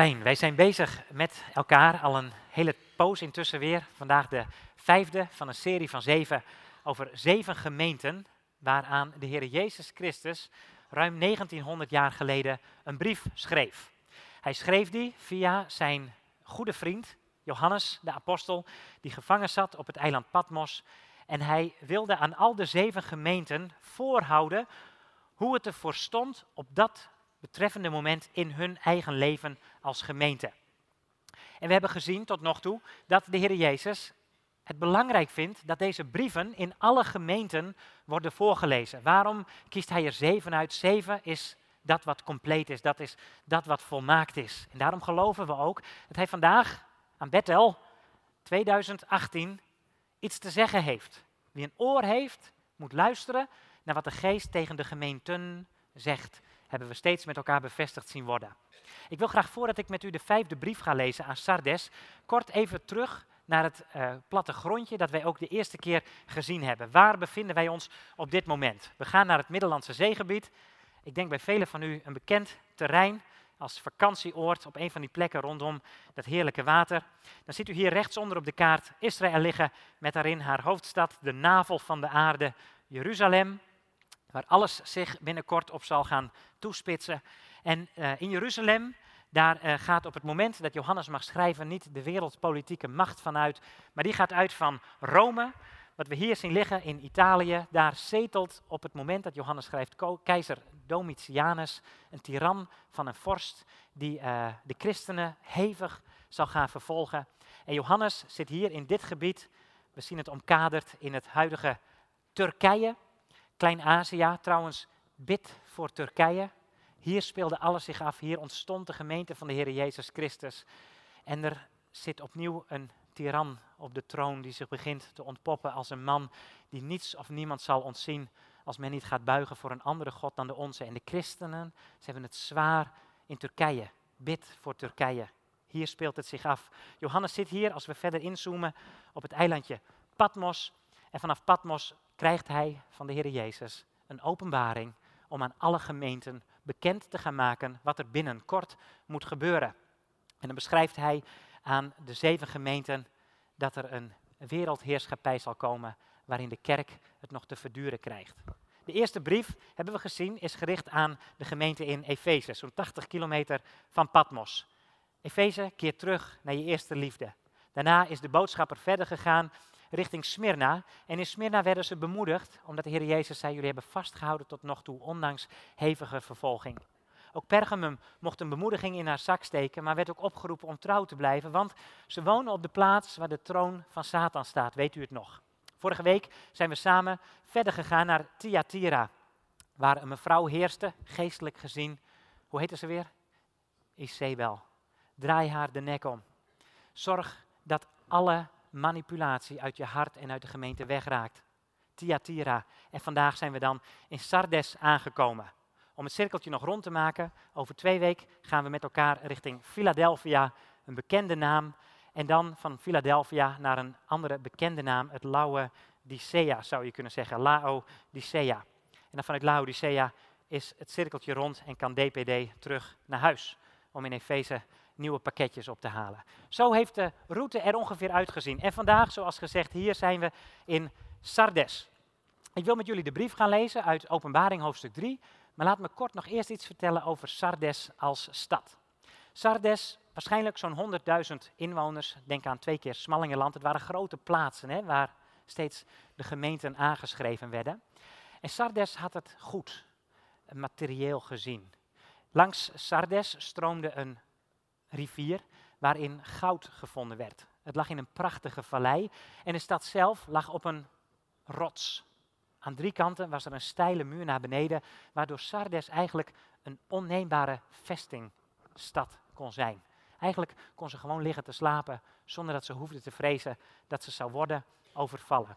Wij zijn bezig met elkaar al een hele poos intussen weer. Vandaag de vijfde van een serie van zeven over zeven gemeenten waaraan de Heer Jezus Christus ruim 1900 jaar geleden een brief schreef. Hij schreef die via zijn goede vriend Johannes de apostel, die gevangen zat op het eiland Patmos. En hij wilde aan al de zeven gemeenten voorhouden hoe het ervoor stond op dat betreffende moment in hun eigen leven als gemeente. En we hebben gezien tot nog toe dat de Heer Jezus het belangrijk vindt dat deze brieven in alle gemeenten worden voorgelezen. Waarom kiest hij er zeven uit? Zeven is dat wat compleet is, dat is dat wat volmaakt is. En daarom geloven we ook dat hij vandaag aan Bethel 2018 iets te zeggen heeft. Wie een oor heeft, moet luisteren naar wat de geest tegen de gemeenten zegt hebben we steeds met elkaar bevestigd zien worden. Ik wil graag voordat ik met u de vijfde brief ga lezen aan Sardes, kort even terug naar het uh, plattegrondje dat wij ook de eerste keer gezien hebben. Waar bevinden wij ons op dit moment? We gaan naar het Middellandse zeegebied. Ik denk bij velen van u een bekend terrein als vakantieoord op een van die plekken rondom dat heerlijke water. Dan ziet u hier rechtsonder op de kaart Israël liggen met daarin haar hoofdstad, de navel van de aarde, Jeruzalem waar alles zich binnenkort op zal gaan toespitsen. En uh, in Jeruzalem, daar uh, gaat op het moment dat Johannes mag schrijven niet de wereldpolitieke macht vanuit, maar die gaat uit van Rome. Wat we hier zien liggen in Italië, daar zetelt op het moment dat Johannes schrijft keizer Domitianus, een tiran van een vorst die uh, de christenen hevig zal gaan vervolgen. En Johannes zit hier in dit gebied, we zien het omkaderd in het huidige Turkije, Klein-Azië, trouwens, bid voor Turkije. Hier speelde alles zich af. Hier ontstond de gemeente van de Heer Jezus Christus. En er zit opnieuw een tiran op de troon die zich begint te ontpoppen als een man die niets of niemand zal ontzien als men niet gaat buigen voor een andere God dan de onze. En de christenen, ze hebben het zwaar in Turkije. Bid voor Turkije. Hier speelt het zich af. Johannes zit hier, als we verder inzoomen, op het eilandje Patmos. En vanaf Patmos krijgt hij van de Heer Jezus een openbaring om aan alle gemeenten bekend te gaan maken wat er binnenkort moet gebeuren. En dan beschrijft hij aan de zeven gemeenten dat er een wereldheerschappij zal komen waarin de kerk het nog te verduren krijgt. De eerste brief, hebben we gezien, is gericht aan de gemeente in Efeze, zo'n 80 kilometer van Patmos. Efeze, keer terug naar je eerste liefde. Daarna is de boodschapper verder gegaan richting Smyrna. En in Smyrna werden ze bemoedigd, omdat de Heer Jezus zei, jullie hebben vastgehouden tot nog toe, ondanks hevige vervolging. Ook Pergamum mocht een bemoediging in haar zak steken, maar werd ook opgeroepen om trouw te blijven, want ze wonen op de plaats waar de troon van Satan staat, weet u het nog. Vorige week zijn we samen verder gegaan naar Thyatira, waar een mevrouw heerste, geestelijk gezien. Hoe heette ze weer? Isabel. Draai haar de nek om. Zorg dat alle manipulatie uit je hart en uit de gemeente wegraakt. Thyatira. En vandaag zijn we dan in Sardes aangekomen. Om het cirkeltje nog rond te maken, over twee weken gaan we met elkaar richting Philadelphia, een bekende naam. En dan van Philadelphia naar een andere bekende naam, het Laodicea zou je kunnen zeggen, Laodicea. En dan vanuit Laodicea is het cirkeltje rond en kan DPD terug naar huis om in Efeze nieuwe pakketjes op te halen. Zo heeft de route er ongeveer uitgezien. En vandaag, zoals gezegd, hier zijn we in Sardes. Ik wil met jullie de brief gaan lezen uit Openbaring hoofdstuk 3. Maar laat me kort nog eerst iets vertellen over Sardes als stad. Sardes, waarschijnlijk zo'n 100.000 inwoners. Denk aan twee keer Smallingenland. Het waren grote plaatsen hè, waar steeds de gemeenten aangeschreven werden. En Sardes had het goed, materieel gezien. Langs Sardes stroomde een rivier waarin goud gevonden werd. Het lag in een prachtige vallei en de stad zelf lag op een rots. Aan drie kanten was er een steile muur naar beneden, waardoor Sardes eigenlijk een onneembare vestingstad kon zijn. Eigenlijk kon ze gewoon liggen te slapen zonder dat ze hoefde te vrezen dat ze zou worden overvallen.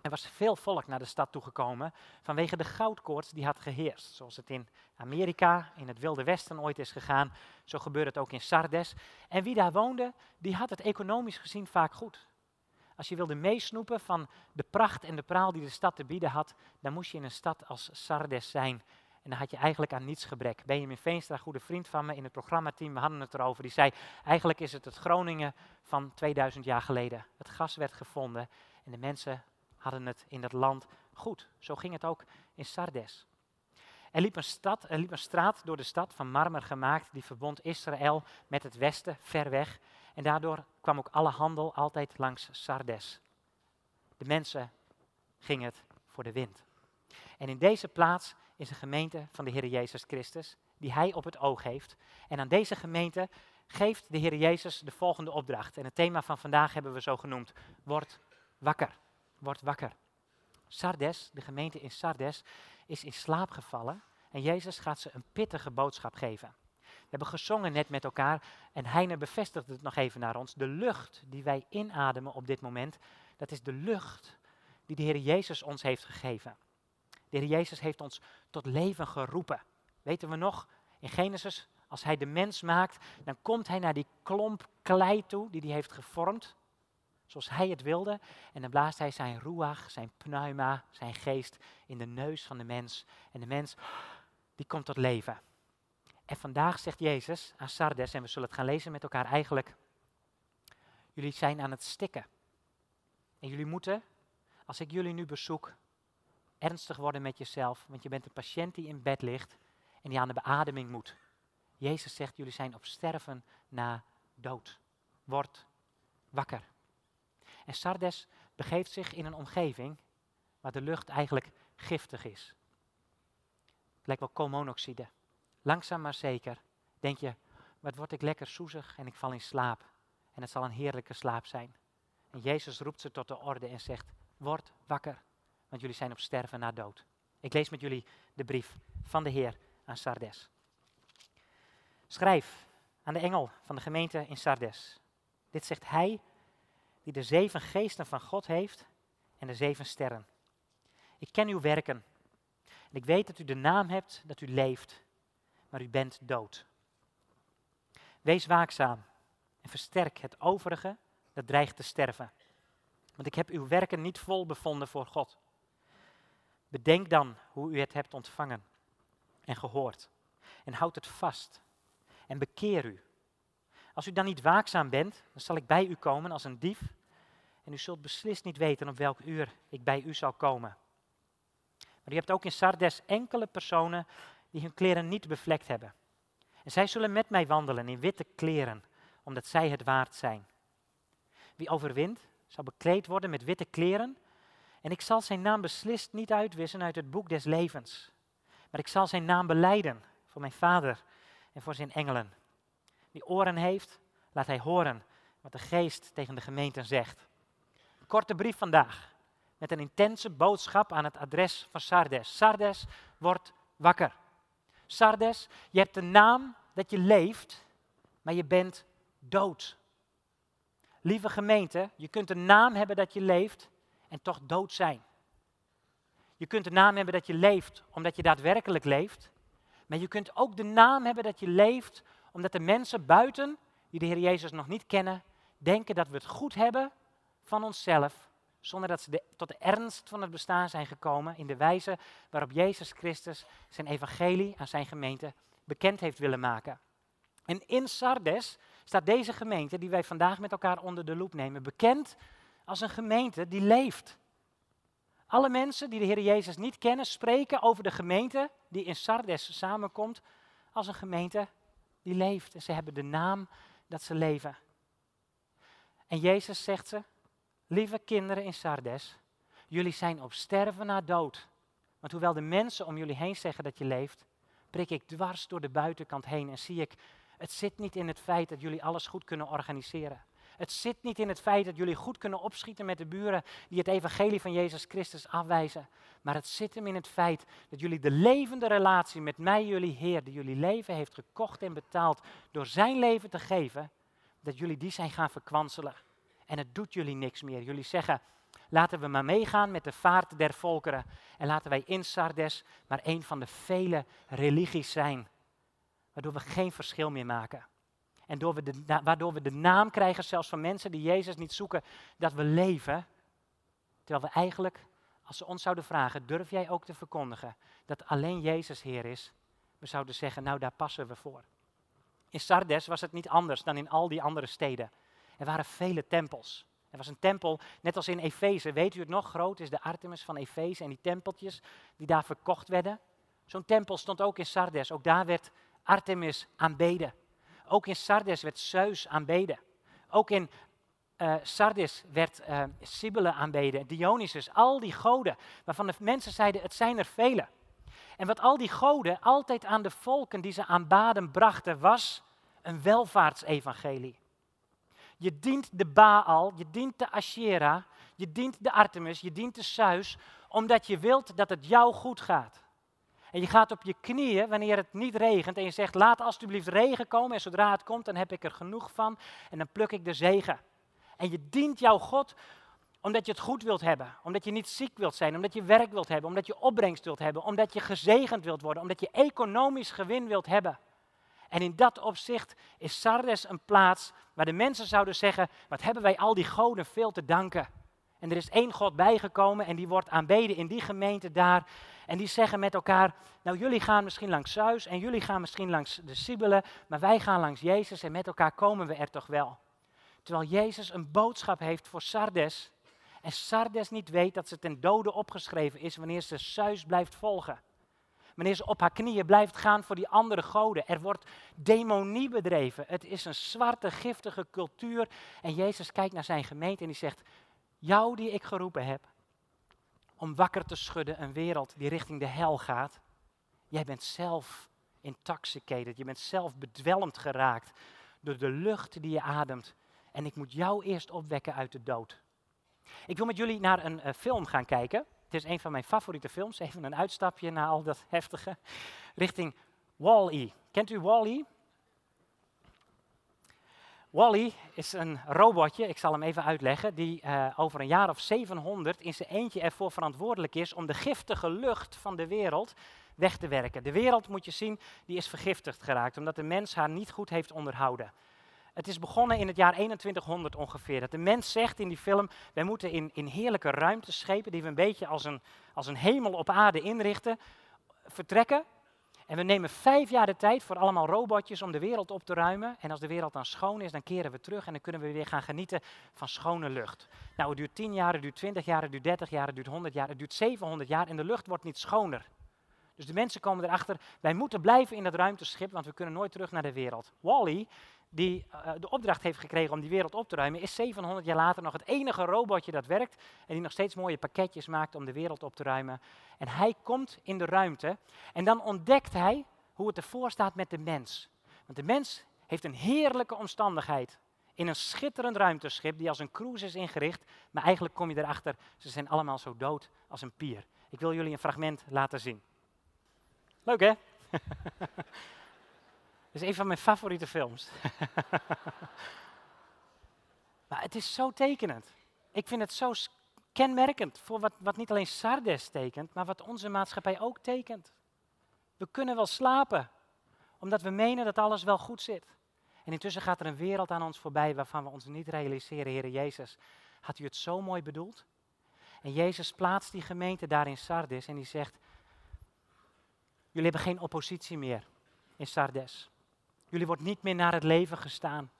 Er was veel volk naar de stad toegekomen vanwege de goudkoorts die had geheerst. Zoals het in Amerika, in het Wilde Westen ooit is gegaan, zo gebeurde het ook in Sardes. En wie daar woonde, die had het economisch gezien vaak goed. Als je wilde meesnoepen van de pracht en de praal die de stad te bieden had, dan moest je in een stad als Sardes zijn. En dan had je eigenlijk aan niets gebrek. Benjamin Veenstra, goede vriend van me in het programmateam, we hadden het erover. Die zei, eigenlijk is het het Groningen van 2000 jaar geleden. Het gas werd gevonden en de mensen hadden het in dat land goed. Zo ging het ook in Sardes. Er liep, een stad, er liep een straat door de stad van marmer gemaakt, die verbond Israël met het westen, ver weg. En daardoor kwam ook alle handel altijd langs Sardes. De mensen gingen het voor de wind. En in deze plaats is een gemeente van de Heer Jezus Christus, die hij op het oog heeft. En aan deze gemeente geeft de Heer Jezus de volgende opdracht. En het thema van vandaag hebben we zo genoemd, word wakker. Word wakker. Sardes, de gemeente in Sardes, is in slaap gevallen en Jezus gaat ze een pittige boodschap geven. We hebben gezongen net met elkaar en Heine bevestigt het nog even naar ons. De lucht die wij inademen op dit moment, dat is de lucht die de Heer Jezus ons heeft gegeven. De Heer Jezus heeft ons tot leven geroepen. Weten we nog, in Genesis, als Hij de mens maakt, dan komt Hij naar die klomp klei toe die Hij heeft gevormd zoals hij het wilde. En dan blaast hij zijn ruach, zijn pneuma, zijn geest in de neus van de mens. En de mens, die komt tot leven. En vandaag zegt Jezus aan Sardes, en we zullen het gaan lezen met elkaar eigenlijk, jullie zijn aan het stikken. En jullie moeten, als ik jullie nu bezoek, ernstig worden met jezelf, want je bent een patiënt die in bed ligt en die aan de beademing moet. Jezus zegt, jullie zijn op sterven na dood. Word wakker. En Sardes begeeft zich in een omgeving waar de lucht eigenlijk giftig is. Het lijkt wel koolmonoxide. Langzaam maar zeker denk je, wat word ik lekker soezig en ik val in slaap. En het zal een heerlijke slaap zijn. En Jezus roept ze tot de orde en zegt, word wakker, want jullie zijn op sterven na dood. Ik lees met jullie de brief van de Heer aan Sardes. Schrijf aan de engel van de gemeente in Sardes. Dit zegt hij die de zeven geesten van God heeft en de zeven sterren. Ik ken uw werken. En ik weet dat u de naam hebt dat u leeft, maar u bent dood. Wees waakzaam en versterk het overige dat dreigt te sterven. Want ik heb uw werken niet vol bevonden voor God. Bedenk dan hoe u het hebt ontvangen en gehoord. En houd het vast. En bekeer u. Als u dan niet waakzaam bent, dan zal ik bij u komen als een dief en u zult beslist niet weten op welk uur ik bij u zal komen. Maar u hebt ook in Sardes enkele personen die hun kleren niet bevlekt hebben. En zij zullen met mij wandelen in witte kleren, omdat zij het waard zijn. Wie overwint, zal bekleed worden met witte kleren. En ik zal zijn naam beslist niet uitwissen uit het boek des levens. Maar ik zal zijn naam beleiden voor mijn vader en voor zijn engelen. Wie oren heeft, laat hij horen wat de geest tegen de gemeenten zegt korte brief vandaag. Met een intense boodschap aan het adres van Sardes. Sardes, wordt wakker. Sardes, je hebt de naam dat je leeft, maar je bent dood. Lieve gemeente, je kunt een naam hebben dat je leeft en toch dood zijn. Je kunt de naam hebben dat je leeft omdat je daadwerkelijk leeft. Maar je kunt ook de naam hebben dat je leeft omdat de mensen buiten, die de Heer Jezus nog niet kennen, denken dat we het goed hebben van onszelf, zonder dat ze tot de ernst van het bestaan zijn gekomen in de wijze waarop Jezus Christus zijn evangelie aan zijn gemeente bekend heeft willen maken. En in Sardes staat deze gemeente, die wij vandaag met elkaar onder de loep nemen, bekend als een gemeente die leeft. Alle mensen die de Heer Jezus niet kennen, spreken over de gemeente die in Sardes samenkomt als een gemeente die leeft. En ze hebben de naam dat ze leven. En Jezus zegt ze, Lieve kinderen in Sardes, jullie zijn op sterven na dood. Want hoewel de mensen om jullie heen zeggen dat je leeft, prik ik dwars door de buitenkant heen en zie ik, het zit niet in het feit dat jullie alles goed kunnen organiseren. Het zit niet in het feit dat jullie goed kunnen opschieten met de buren die het evangelie van Jezus Christus afwijzen. Maar het zit hem in het feit dat jullie de levende relatie met mij, jullie Heer, die jullie leven heeft gekocht en betaald door zijn leven te geven, dat jullie die zijn gaan verkwanselen en het doet jullie niks meer. Jullie zeggen, laten we maar meegaan met de vaart der volkeren en laten wij in Sardes maar een van de vele religies zijn, waardoor we geen verschil meer maken. En door we waardoor we de naam krijgen, zelfs van mensen die Jezus niet zoeken, dat we leven, terwijl we eigenlijk als ze ons zouden vragen, durf jij ook te verkondigen dat alleen Jezus Heer is? We zouden zeggen, nou daar passen we voor. In Sardes was het niet anders dan in al die andere steden. Er waren vele tempels. Er was een tempel, net als in Efeze. Weet u het nog? Groot is de Artemis van Efeze en die tempeltjes die daar verkocht werden. Zo'n tempel stond ook in Sardes. Ook daar werd Artemis aanbeden. Ook in Sardes werd Zeus aanbeden. Ook in uh, Sardis werd uh, aanbeden, Dionysus, al die goden, waarvan de mensen zeiden, het zijn er vele. En wat al die goden altijd aan de volken die ze aanbaden brachten, was een welvaartsevangelie. Je dient de Baal, je dient de Asherah, je dient de Artemis, je dient de Zeus, omdat je wilt dat het jou goed gaat. En je gaat op je knieën wanneer het niet regent en je zegt, laat alsjeblieft regen komen en zodra het komt, dan heb ik er genoeg van en dan pluk ik de zegen. En je dient jouw God omdat je het goed wilt hebben, omdat je niet ziek wilt zijn, omdat je werk wilt hebben, omdat je opbrengst wilt hebben, omdat je gezegend wilt worden, omdat je economisch gewin wilt hebben. En in dat opzicht is Sardes een plaats waar de mensen zouden zeggen, wat hebben wij al die goden veel te danken. En er is één God bijgekomen en die wordt aanbeden in die gemeente daar. En die zeggen met elkaar, nou jullie gaan misschien langs Zeus en jullie gaan misschien langs de Sibelen, maar wij gaan langs Jezus en met elkaar komen we er toch wel. Terwijl Jezus een boodschap heeft voor Sardes. En Sardes niet weet dat ze ten dode opgeschreven is wanneer ze Zeus blijft volgen. Wanneer ze op haar knieën blijft gaan voor die andere goden. Er wordt demonie bedreven. Het is een zwarte, giftige cultuur. En Jezus kijkt naar zijn gemeente en die zegt, jou die ik geroepen heb, om wakker te schudden een wereld die richting de hel gaat. Jij bent zelf intoxicated, je bent zelf bedwelmd geraakt door de lucht die je ademt en ik moet jou eerst opwekken uit de dood. Ik wil met jullie naar een uh, film gaan kijken. Het is een van mijn favoriete films. Even een uitstapje naar al dat heftige. Richting Wall-E. Kent u Wall-E? Wally is een robotje, ik zal hem even uitleggen, die uh, over een jaar of 700 in zijn eentje ervoor verantwoordelijk is om de giftige lucht van de wereld weg te werken. De wereld, moet je zien, die is vergiftigd geraakt, omdat de mens haar niet goed heeft onderhouden. Het is begonnen in het jaar 2100 ongeveer. Dat de mens zegt in die film, wij moeten in, in heerlijke ruimteschepen, die we een beetje als een, als een hemel op aarde inrichten, vertrekken. En we nemen vijf jaar de tijd voor allemaal robotjes om de wereld op te ruimen. En als de wereld dan schoon is, dan keren we terug en dan kunnen we weer gaan genieten van schone lucht. Nou, het duurt 10 jaar, het duurt 20 jaar, het duurt 30 jaar, het duurt 100 jaar, het duurt 700 jaar en de lucht wordt niet schoner. Dus de mensen komen erachter, wij moeten blijven in dat ruimteschip, want we kunnen nooit terug naar de wereld. Wally, die uh, de opdracht heeft gekregen om die wereld op te ruimen, is 700 jaar later nog het enige robotje dat werkt en die nog steeds mooie pakketjes maakt om de wereld op te ruimen. En hij komt in de ruimte en dan ontdekt hij hoe het ervoor staat met de mens. Want de mens heeft een heerlijke omstandigheid in een schitterend ruimteschip die als een cruise is ingericht, maar eigenlijk kom je erachter, ze zijn allemaal zo dood als een pier. Ik wil jullie een fragment laten zien. Leuk hè? Is een van mijn favoriete films. maar het is zo tekenend. Ik vind het zo kenmerkend voor wat, wat niet alleen Sardes tekent, maar wat onze maatschappij ook tekent. We kunnen wel slapen, omdat we menen dat alles wel goed zit. En intussen gaat er een wereld aan ons voorbij waarvan we ons niet realiseren, Heer Jezus. Had u het zo mooi bedoeld? En Jezus plaatst die gemeente daar in Sardes en die zegt, jullie hebben geen oppositie meer in Sardes. Jullie wordt niet meer naar het leven gestaan.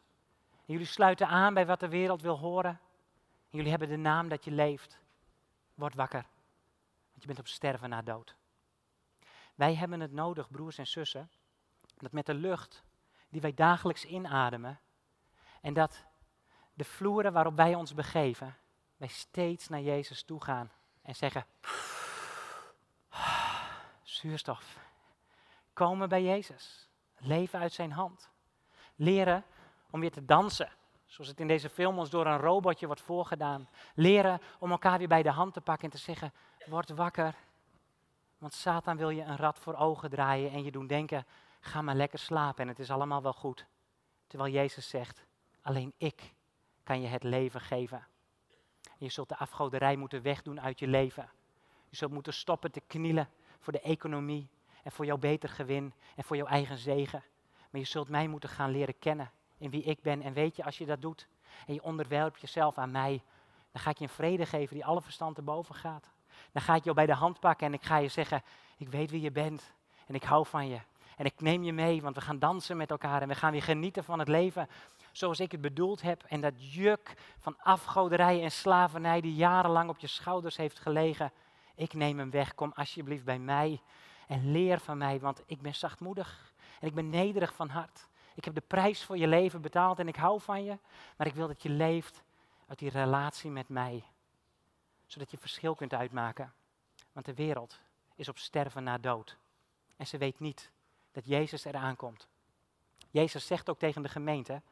Jullie sluiten aan bij wat de wereld wil horen. En jullie hebben de naam dat je leeft. Word wakker, want je bent op sterven na dood. Wij hebben het nodig, broers en zussen, dat met de lucht die wij dagelijks inademen en dat de vloeren waarop wij ons begeven, wij steeds naar Jezus toe gaan en zeggen, zuurstof, komen bij Jezus. Leven uit zijn hand. Leren om weer te dansen. Zoals het in deze film ons door een robotje wordt voorgedaan. Leren om elkaar weer bij de hand te pakken en te zeggen: Word wakker. Want Satan wil je een rad voor ogen draaien en je doen denken: Ga maar lekker slapen en het is allemaal wel goed. Terwijl Jezus zegt: Alleen ik kan je het leven geven. je zult de afgoderij moeten wegdoen uit je leven. Je zult moeten stoppen te knielen voor de economie, en voor jouw beter gewin en voor jouw eigen zegen. Maar je zult mij moeten gaan leren kennen in wie ik ben. En weet je, als je dat doet en je onderwerpt jezelf aan mij, dan ga ik je een vrede geven die alle verstand te boven gaat. dan ga ik jou bij de hand pakken en ik ga je zeggen, ik weet wie je bent en ik hou van je. En ik neem je mee, want we gaan dansen met elkaar en we gaan weer genieten van het leven zoals ik het bedoeld heb. En dat juk van afgoderij en slavernij die jarenlang op je schouders heeft gelegen, ik neem hem weg. Kom alsjeblieft bij mij en leer van mij, want ik ben zachtmoedig en ik ben nederig van hart. Ik heb de prijs voor je leven betaald en ik hou van je, maar ik wil dat je leeft uit die relatie met mij, zodat je verschil kunt uitmaken. Want de wereld is op sterven na dood. En ze weet niet dat Jezus eraan komt. Jezus zegt ook tegen de gemeente,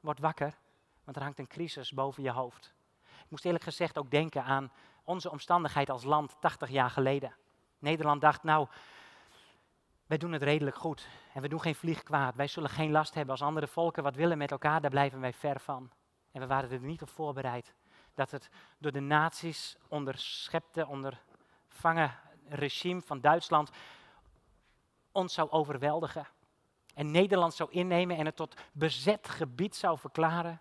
word wakker, want er hangt een crisis boven je hoofd. Ik moest eerlijk gezegd ook denken aan onze omstandigheid als land 80 jaar geleden. Nederland dacht, nou, wij doen het redelijk goed en we doen geen vlieg kwaad. Wij zullen geen last hebben als andere volken wat willen met elkaar, daar blijven wij ver van. En we waren er niet op voorbereid dat het door de nazi's onderschepte, ondervangen regime van Duitsland ons zou overweldigen. En Nederland zou innemen en het tot bezet gebied zou verklaren.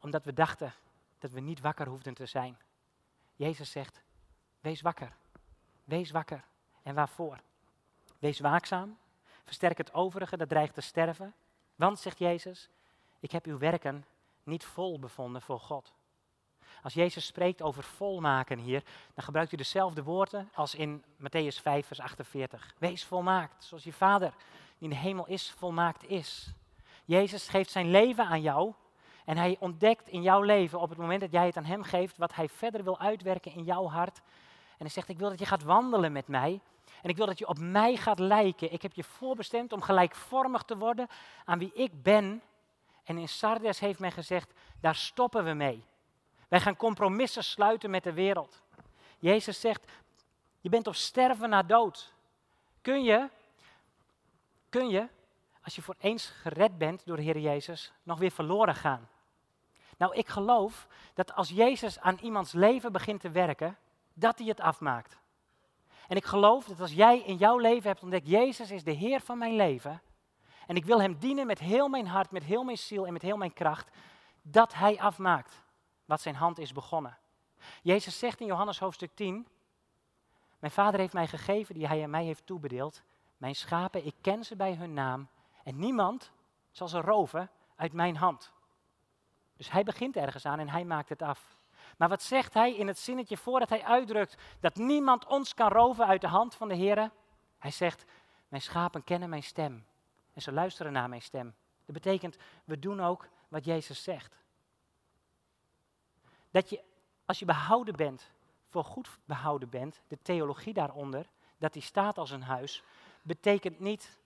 Omdat we dachten dat we niet wakker hoefden te zijn. Jezus zegt, wees wakker. Wees wakker. En waarvoor? Wees waakzaam. Versterk het overige dat dreigt te sterven. Want, zegt Jezus, ik heb uw werken niet vol bevonden voor God. Als Jezus spreekt over volmaken hier, dan gebruikt hij dezelfde woorden als in Matthäus 5, vers 48. Wees volmaakt, zoals je Vader die in de hemel is, volmaakt is. Jezus geeft zijn leven aan jou en hij ontdekt in jouw leven op het moment dat jij het aan hem geeft, wat hij verder wil uitwerken in jouw hart. En hij zegt, ik wil dat je gaat wandelen met mij en ik wil dat je op mij gaat lijken. Ik heb je voorbestemd om gelijkvormig te worden aan wie ik ben. En in Sardes heeft men gezegd, daar stoppen we mee. Wij gaan compromissen sluiten met de wereld. Jezus zegt, je bent op sterven na dood. Kun je, kun je, als je voor eens gered bent door de Heer Jezus, nog weer verloren gaan? Nou, ik geloof dat als Jezus aan iemands leven begint te werken, dat hij het afmaakt. En ik geloof dat als jij in jouw leven hebt ontdekt, Jezus is de Heer van mijn leven, en ik wil Hem dienen met heel mijn hart, met heel mijn ziel en met heel mijn kracht, dat Hij afmaakt wat zijn hand is begonnen. Jezus zegt in Johannes hoofdstuk 10, mijn vader heeft mij gegeven die hij aan mij heeft toebedeeld. Mijn schapen, ik ken ze bij hun naam en niemand zal ze roven uit mijn hand. Dus hij begint ergens aan en hij maakt het af. Maar wat zegt hij in het zinnetje voordat hij uitdrukt dat niemand ons kan roven uit de hand van de Heer? Hij zegt, mijn schapen kennen mijn stem en ze luisteren naar mijn stem. Dat betekent, we doen ook wat Jezus zegt. Dat je, als je behouden bent, voor goed behouden bent, de theologie daaronder, dat die staat als een huis, betekent niet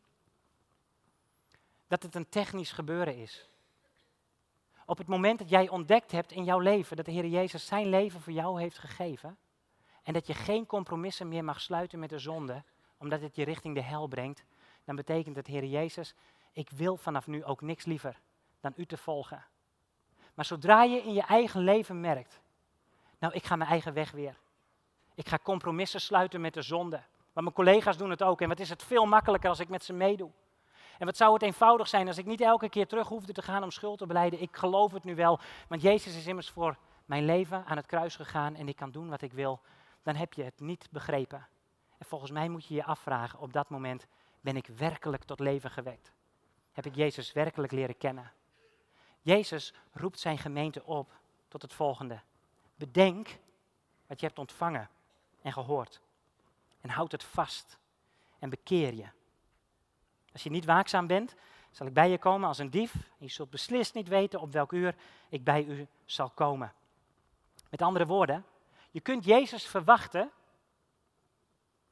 dat het een technisch gebeuren is. Op het moment dat jij ontdekt hebt in jouw leven dat de Heer Jezus zijn leven voor jou heeft gegeven, en dat je geen compromissen meer mag sluiten met de zonde, omdat het je richting de hel brengt, dan betekent het, Heer Jezus, ik wil vanaf nu ook niks liever dan u te volgen. Maar zodra je in je eigen leven merkt, nou ik ga mijn eigen weg weer. Ik ga compromissen sluiten met de zonde. Maar mijn collega's doen het ook. En wat is het veel makkelijker als ik met ze meedoe. En wat zou het eenvoudig zijn als ik niet elke keer terug hoefde te gaan om schuld te beleiden. Ik geloof het nu wel, want Jezus is immers voor mijn leven aan het kruis gegaan en ik kan doen wat ik wil. Dan heb je het niet begrepen. En volgens mij moet je je afvragen op dat moment, ben ik werkelijk tot leven gewekt? Heb ik Jezus werkelijk leren kennen? Jezus roept zijn gemeente op tot het volgende. Bedenk wat je hebt ontvangen en gehoord. En houd het vast en bekeer je. Als je niet waakzaam bent, zal ik bij je komen als een dief. je zult beslist niet weten op welk uur ik bij u zal komen. Met andere woorden, je kunt Jezus verwachten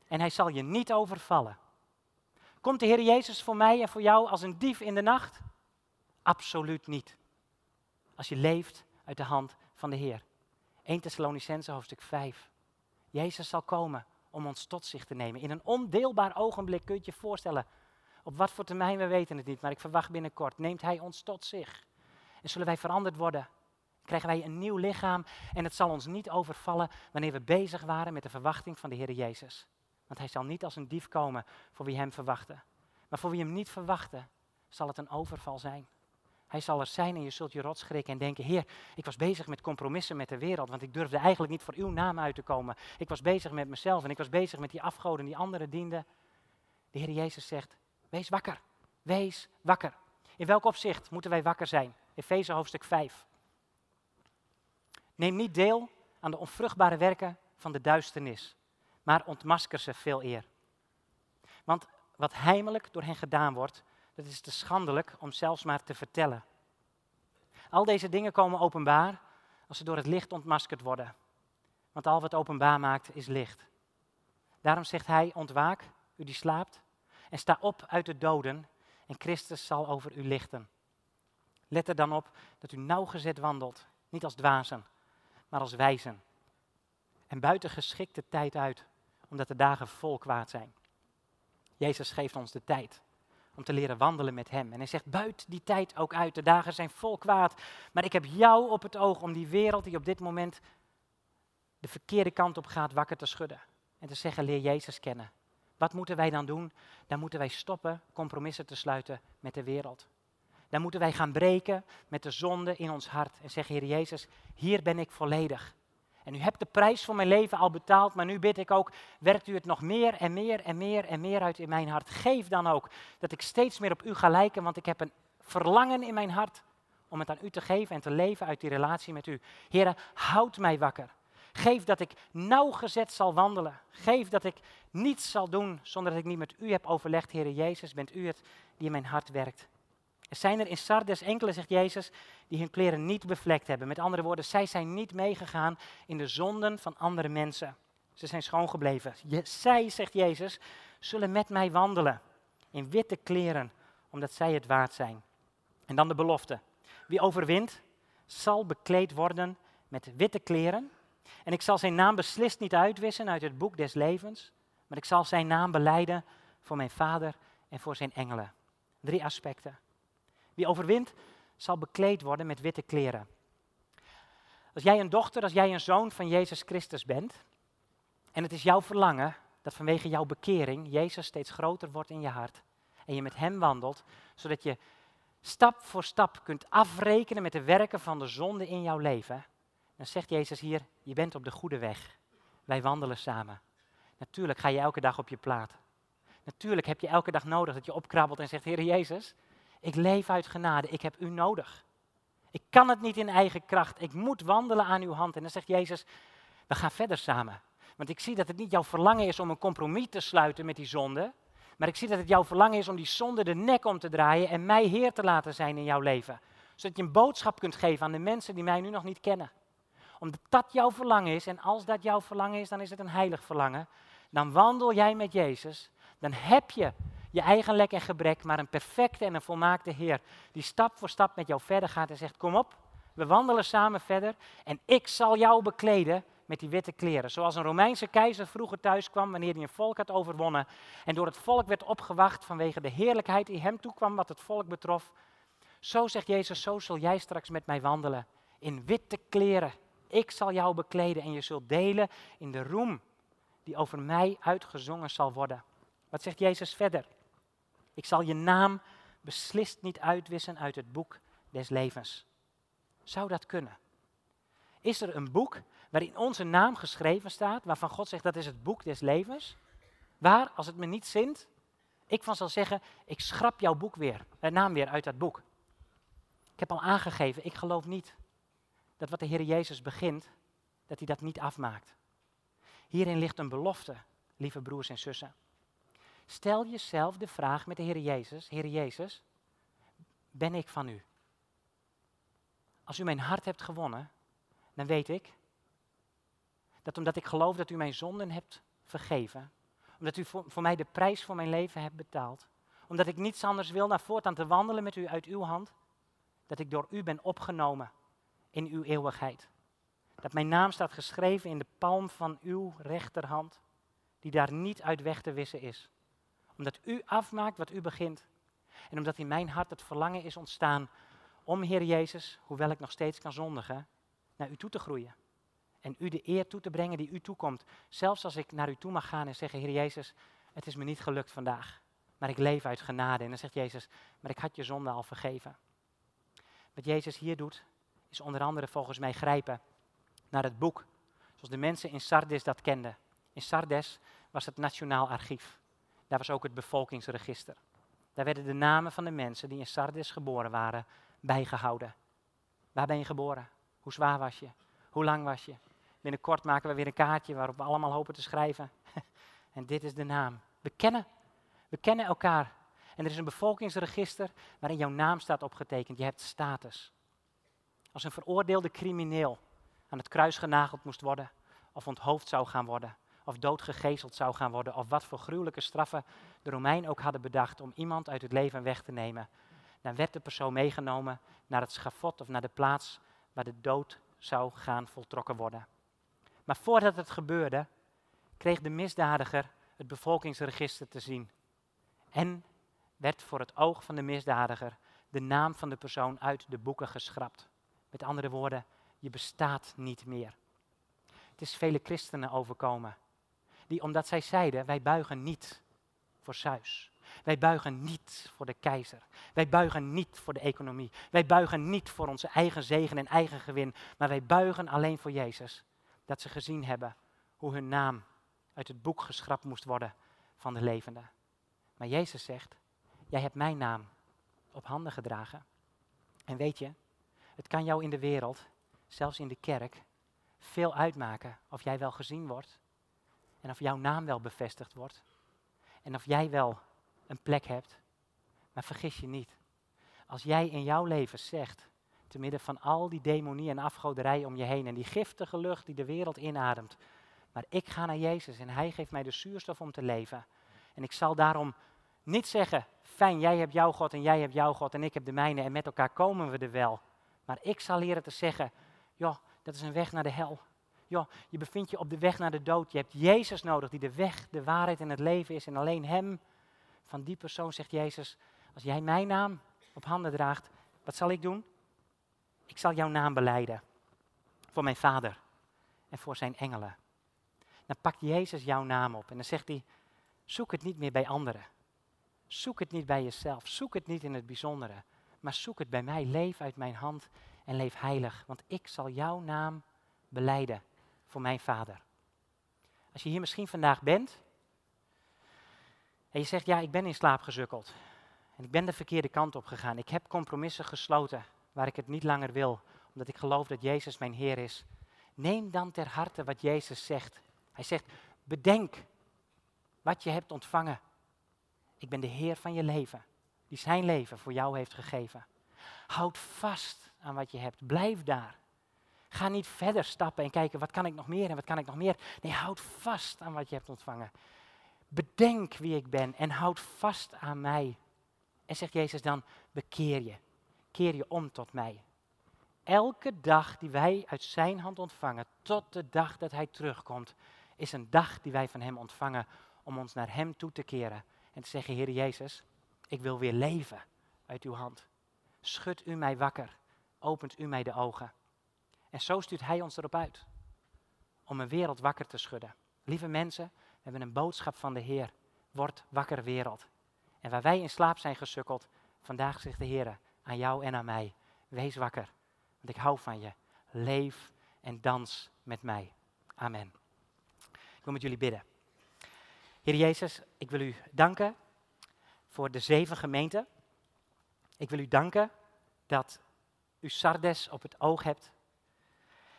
en hij zal je niet overvallen. Komt de Heer Jezus voor mij en voor jou als een dief in de nacht? Absoluut niet. Als je leeft uit de hand van de Heer. 1 Thessalonicense hoofdstuk 5. Jezus zal komen om ons tot zich te nemen. In een ondeelbaar ogenblik kun je je voorstellen. Op wat voor termijn, we weten het niet, maar ik verwacht binnenkort. Neemt Hij ons tot zich. En zullen wij veranderd worden. Krijgen wij een nieuw lichaam en het zal ons niet overvallen wanneer we bezig waren met de verwachting van de Heer Jezus. Want Hij zal niet als een dief komen voor wie Hem verwachten. Maar voor wie Hem niet verwachten, zal het een overval zijn. Hij zal er zijn en je zult je rot schrikken en denken, Heer, ik was bezig met compromissen met de wereld, want ik durfde eigenlijk niet voor uw naam uit te komen. Ik was bezig met mezelf en ik was bezig met die afgoden die anderen dienden. De Heer Jezus zegt, wees wakker, wees wakker. In welk opzicht moeten wij wakker zijn? Efeze hoofdstuk 5. Neem niet deel aan de onvruchtbare werken van de duisternis, maar ontmasker ze veel eer. Want wat heimelijk door hen gedaan wordt, dat is te schandelijk om zelfs maar te vertellen. Al deze dingen komen openbaar als ze door het licht ontmaskerd worden. Want al wat openbaar maakt is licht. Daarom zegt hij, ontwaak, u die slaapt, en sta op uit de doden en Christus zal over u lichten. Let er dan op dat u nauwgezet wandelt, niet als dwazen, maar als wijzen. En buiten geschikte tijd uit, omdat de dagen vol kwaad zijn. Jezus geeft ons de tijd om te leren wandelen met Hem. En hij zegt, buit die tijd ook uit, de dagen zijn vol kwaad. Maar ik heb jou op het oog om die wereld die op dit moment de verkeerde kant op gaat wakker te schudden. En te zeggen, leer Jezus kennen. Wat moeten wij dan doen? Dan moeten wij stoppen compromissen te sluiten met de wereld. Dan moeten wij gaan breken met de zonde in ons hart en zeggen, Heer Jezus, hier ben ik volledig. En u hebt de prijs voor mijn leven al betaald, maar nu bid ik ook, werkt u het nog meer en meer en meer en meer uit in mijn hart. Geef dan ook dat ik steeds meer op u ga lijken, want ik heb een verlangen in mijn hart om het aan u te geven en te leven uit die relatie met u. Heren, houd mij wakker. Geef dat ik nauwgezet zal wandelen. Geef dat ik niets zal doen zonder dat ik niet met u heb overlegd, Heere Jezus. Bent u het die in mijn hart werkt? Er zijn er in Sardes enkele, zegt Jezus, die hun kleren niet bevlekt hebben. Met andere woorden, zij zijn niet meegegaan in de zonden van andere mensen. Ze zijn schoongebleven. zij, zegt Jezus, zullen met mij wandelen in witte kleren, omdat zij het waard zijn. En dan de belofte. Wie overwint, zal bekleed worden met witte kleren. En ik zal zijn naam beslist niet uitwissen uit het boek des levens, maar ik zal zijn naam beleiden voor mijn vader en voor zijn engelen. Drie aspecten. Wie overwint, zal bekleed worden met witte kleren. Als jij een dochter, als jij een zoon van Jezus Christus bent, en het is jouw verlangen dat vanwege jouw bekering Jezus steeds groter wordt in je hart, en je met Hem wandelt, zodat je stap voor stap kunt afrekenen met de werken van de zonde in jouw leven, dan zegt Jezus hier, je bent op de goede weg. Wij wandelen samen. Natuurlijk ga je elke dag op je plaat. Natuurlijk heb je elke dag nodig dat je opkrabbelt en zegt, Heer Jezus, ik leef uit genade, ik heb u nodig. Ik kan het niet in eigen kracht, ik moet wandelen aan uw hand. En dan zegt Jezus, we gaan verder samen. Want ik zie dat het niet jouw verlangen is om een compromis te sluiten met die zonde. Maar ik zie dat het jouw verlangen is om die zonde de nek om te draaien en mij Heer te laten zijn in jouw leven. Zodat je een boodschap kunt geven aan de mensen die mij nu nog niet kennen. Omdat dat jouw verlangen is en als dat jouw verlangen is, dan is het een heilig verlangen. Dan wandel jij met Jezus. Dan heb je je eigen lek en gebrek, maar een perfecte en een volmaakte Heer. Die stap voor stap met jou verder gaat en zegt: Kom op, we wandelen samen verder en ik zal jou bekleden met die witte kleren. Zoals een Romeinse keizer vroeger thuis kwam wanneer hij een volk had overwonnen en door het volk werd opgewacht vanwege de heerlijkheid die hem toekwam wat het volk betrof. Zo zegt Jezus, zo zul jij straks met mij wandelen in witte kleren. Ik zal jou bekleden en je zult delen in de roem die over mij uitgezongen zal worden. Wat zegt Jezus verder? Ik zal je naam beslist niet uitwissen uit het boek des levens. Zou dat kunnen? Is er een boek waarin onze naam geschreven staat, waarvan God zegt dat is het boek des levens? Waar, als het me niet zint, ik van zal zeggen, ik schrap jouw boek weer, de naam weer uit dat boek. Ik heb al aangegeven, ik geloof niet dat wat de Heer Jezus begint, dat hij dat niet afmaakt. Hierin ligt een belofte, lieve broers en zussen. Stel jezelf de vraag met de Heer Jezus, Heer Jezus, ben ik van u? Als u mijn hart hebt gewonnen, dan weet ik dat omdat ik geloof dat u mijn zonden hebt vergeven, omdat u voor, mij de prijs voor mijn leven hebt betaald, omdat ik niets anders wil naar voortaan te wandelen met u uit uw hand, dat ik door u ben opgenomen in uw eeuwigheid. Dat mijn naam staat geschreven in de palm van uw rechterhand, die daar niet uit weg te wissen is omdat u afmaakt wat u begint. En omdat in mijn hart het verlangen is ontstaan om, Heer Jezus, hoewel ik nog steeds kan zondigen, naar u toe te groeien. En u de eer toe te brengen die u toekomt. Zelfs als ik naar u toe mag gaan en zeggen, Heer Jezus, het is me niet gelukt vandaag. Maar ik leef uit genade. En dan zegt Jezus, maar ik had je zonde al vergeven. Wat Jezus hier doet, is onder andere volgens mij grijpen naar het boek, zoals de mensen in Sardes dat kenden. In Sardes was het Nationaal Archief. Daar was ook het bevolkingsregister. Daar werden de namen van de mensen die in Sardes geboren waren bijgehouden. Waar ben je geboren? Hoe zwaar was je? Hoe lang was je? Binnenkort maken we weer een kaartje waarop we allemaal hopen te schrijven. en dit is de naam. We kennen, we kennen elkaar. En er is een bevolkingsregister waarin jouw naam staat opgetekend. Je hebt status. Als een veroordeelde crimineel aan het kruis genageld moest worden, of onthoofd zou gaan worden, of doodgegezeld zou gaan worden, of wat voor gruwelijke straffen de Romein ook hadden bedacht om iemand uit het leven weg te nemen, dan werd de persoon meegenomen naar het schafot of naar de plaats waar de dood zou gaan voltrokken worden. Maar voordat het gebeurde, kreeg de misdadiger het bevolkingsregister te zien. En werd voor het oog van de misdadiger de naam van de persoon uit de boeken geschrapt. Met andere woorden, je bestaat niet meer. Het is vele christenen overkomen, die omdat zij zeiden, wij buigen niet voor Zeus. Wij buigen niet voor de keizer. Wij buigen niet voor de economie. Wij buigen niet voor onze eigen zegen en eigen gewin. Maar wij buigen alleen voor Jezus. Dat ze gezien hebben hoe hun naam uit het boek geschrapt moest worden van de levenden. Maar Jezus zegt, jij hebt mijn naam op handen gedragen. En weet je, het kan jou in de wereld, zelfs in de kerk, veel uitmaken of jij wel gezien wordt. En of jouw naam wel bevestigd wordt. En of jij wel een plek hebt. Maar vergis je niet. Als jij in jouw leven zegt, te midden van al die demonie en afgoderij om je heen en die giftige lucht die de wereld inademt. Maar ik ga naar Jezus en Hij geeft mij de zuurstof om te leven. En ik zal daarom niet zeggen, fijn, jij hebt jouw God en jij hebt jouw God en ik heb de mijne en met elkaar komen we er wel. Maar ik zal leren te zeggen, joh, dat is een weg naar de hel. Joh, je bevindt je op de weg naar de dood. Je hebt Jezus nodig, die de weg, de waarheid en het leven is. En alleen Hem, van die persoon zegt Jezus, als jij mijn naam op handen draagt, wat zal ik doen? Ik zal jouw naam beleiden voor mijn vader en voor zijn engelen. Dan pakt Jezus jouw naam op en dan zegt hij, zoek het niet meer bij anderen. Zoek het niet bij jezelf. Zoek het niet in het bijzondere. Maar zoek het bij mij. Leef uit mijn hand en leef heilig. Want ik zal jouw naam beleiden voor mijn vader. Als je hier misschien vandaag bent en je zegt, ja, ik ben in slaap gezukkeld. En ik ben de verkeerde kant op gegaan. Ik heb compromissen gesloten waar ik het niet langer wil, omdat ik geloof dat Jezus mijn Heer is. Neem dan ter harte wat Jezus zegt. Hij zegt, bedenk wat je hebt ontvangen. Ik ben de Heer van je leven, die zijn leven voor jou heeft gegeven. Houd vast aan wat je hebt. Blijf daar. Ga niet verder stappen en kijken wat kan ik nog meer en wat kan ik nog meer. Nee, houd vast aan wat je hebt ontvangen. Bedenk wie ik ben en houd vast aan mij. En zegt Jezus dan, bekeer je. Keer je om tot mij. Elke dag die wij uit zijn hand ontvangen, tot de dag dat hij terugkomt, is een dag die wij van hem ontvangen om ons naar hem toe te keren. En te zeggen, Heer Jezus, ik wil weer leven uit uw hand. Schud u mij wakker, opent u mij de ogen. En zo stuurt hij ons erop uit om een wereld wakker te schudden. Lieve mensen, we hebben een boodschap van de Heer. Word wakker wereld. En waar wij in slaap zijn gesukkeld, vandaag zegt de Heer aan jou en aan mij, wees wakker, want ik hou van je. Leef en dans met mij. Amen. Ik wil met jullie bidden. Heer Jezus, ik wil u danken voor de zeven gemeenten. Ik wil u danken dat u Sardes op het oog hebt.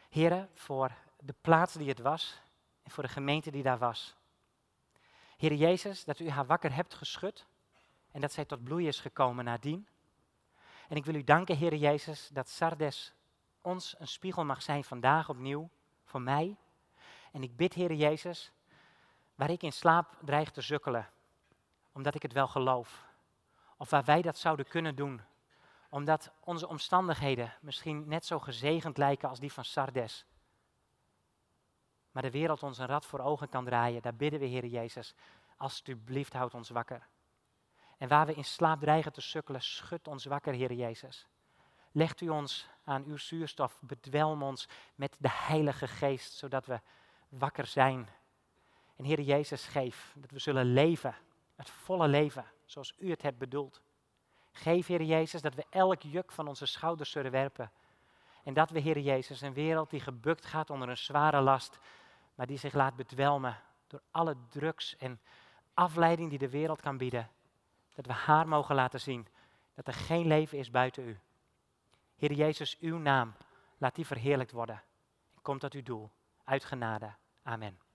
Heren, voor de plaats die het was en voor de gemeente die daar was. Heer Jezus, dat u haar wakker hebt geschud en dat zij tot bloei is gekomen nadien. En ik wil u danken, Heer Jezus, dat Sardes ons een spiegel mag zijn vandaag opnieuw, voor mij. En ik bid, Heer Jezus, waar ik in slaap dreig te sukkelen, omdat ik het wel geloof. Of waar wij dat zouden kunnen doen, omdat onze omstandigheden misschien net zo gezegend lijken als die van Sardes. Maar de wereld ons een rad voor ogen kan draaien, daar bidden we, Heer Jezus, alsjeblieft houd ons wakker. En waar we in slaap dreigen te sukkelen, schud ons wakker, Heer Jezus. Legt u ons aan uw zuurstof, bedwelm ons met de Heilige Geest, zodat we wakker zijn. En Heer Jezus, geef dat we zullen leven, het volle leven, zoals u het hebt bedoeld. Geef, Heer Jezus, dat we elk juk van onze schouders zullen werpen. En dat we, Heer Jezus, een wereld die gebukt gaat onder een zware last, maar die zich laat bedwelmen door alle drugs en afleiding die de wereld kan bieden. Dat we haar mogen laten zien dat er geen leven is buiten u. Heer Jezus, uw naam, laat die verheerlijkt worden. Kom tot uw doel. Uit genade. Amen.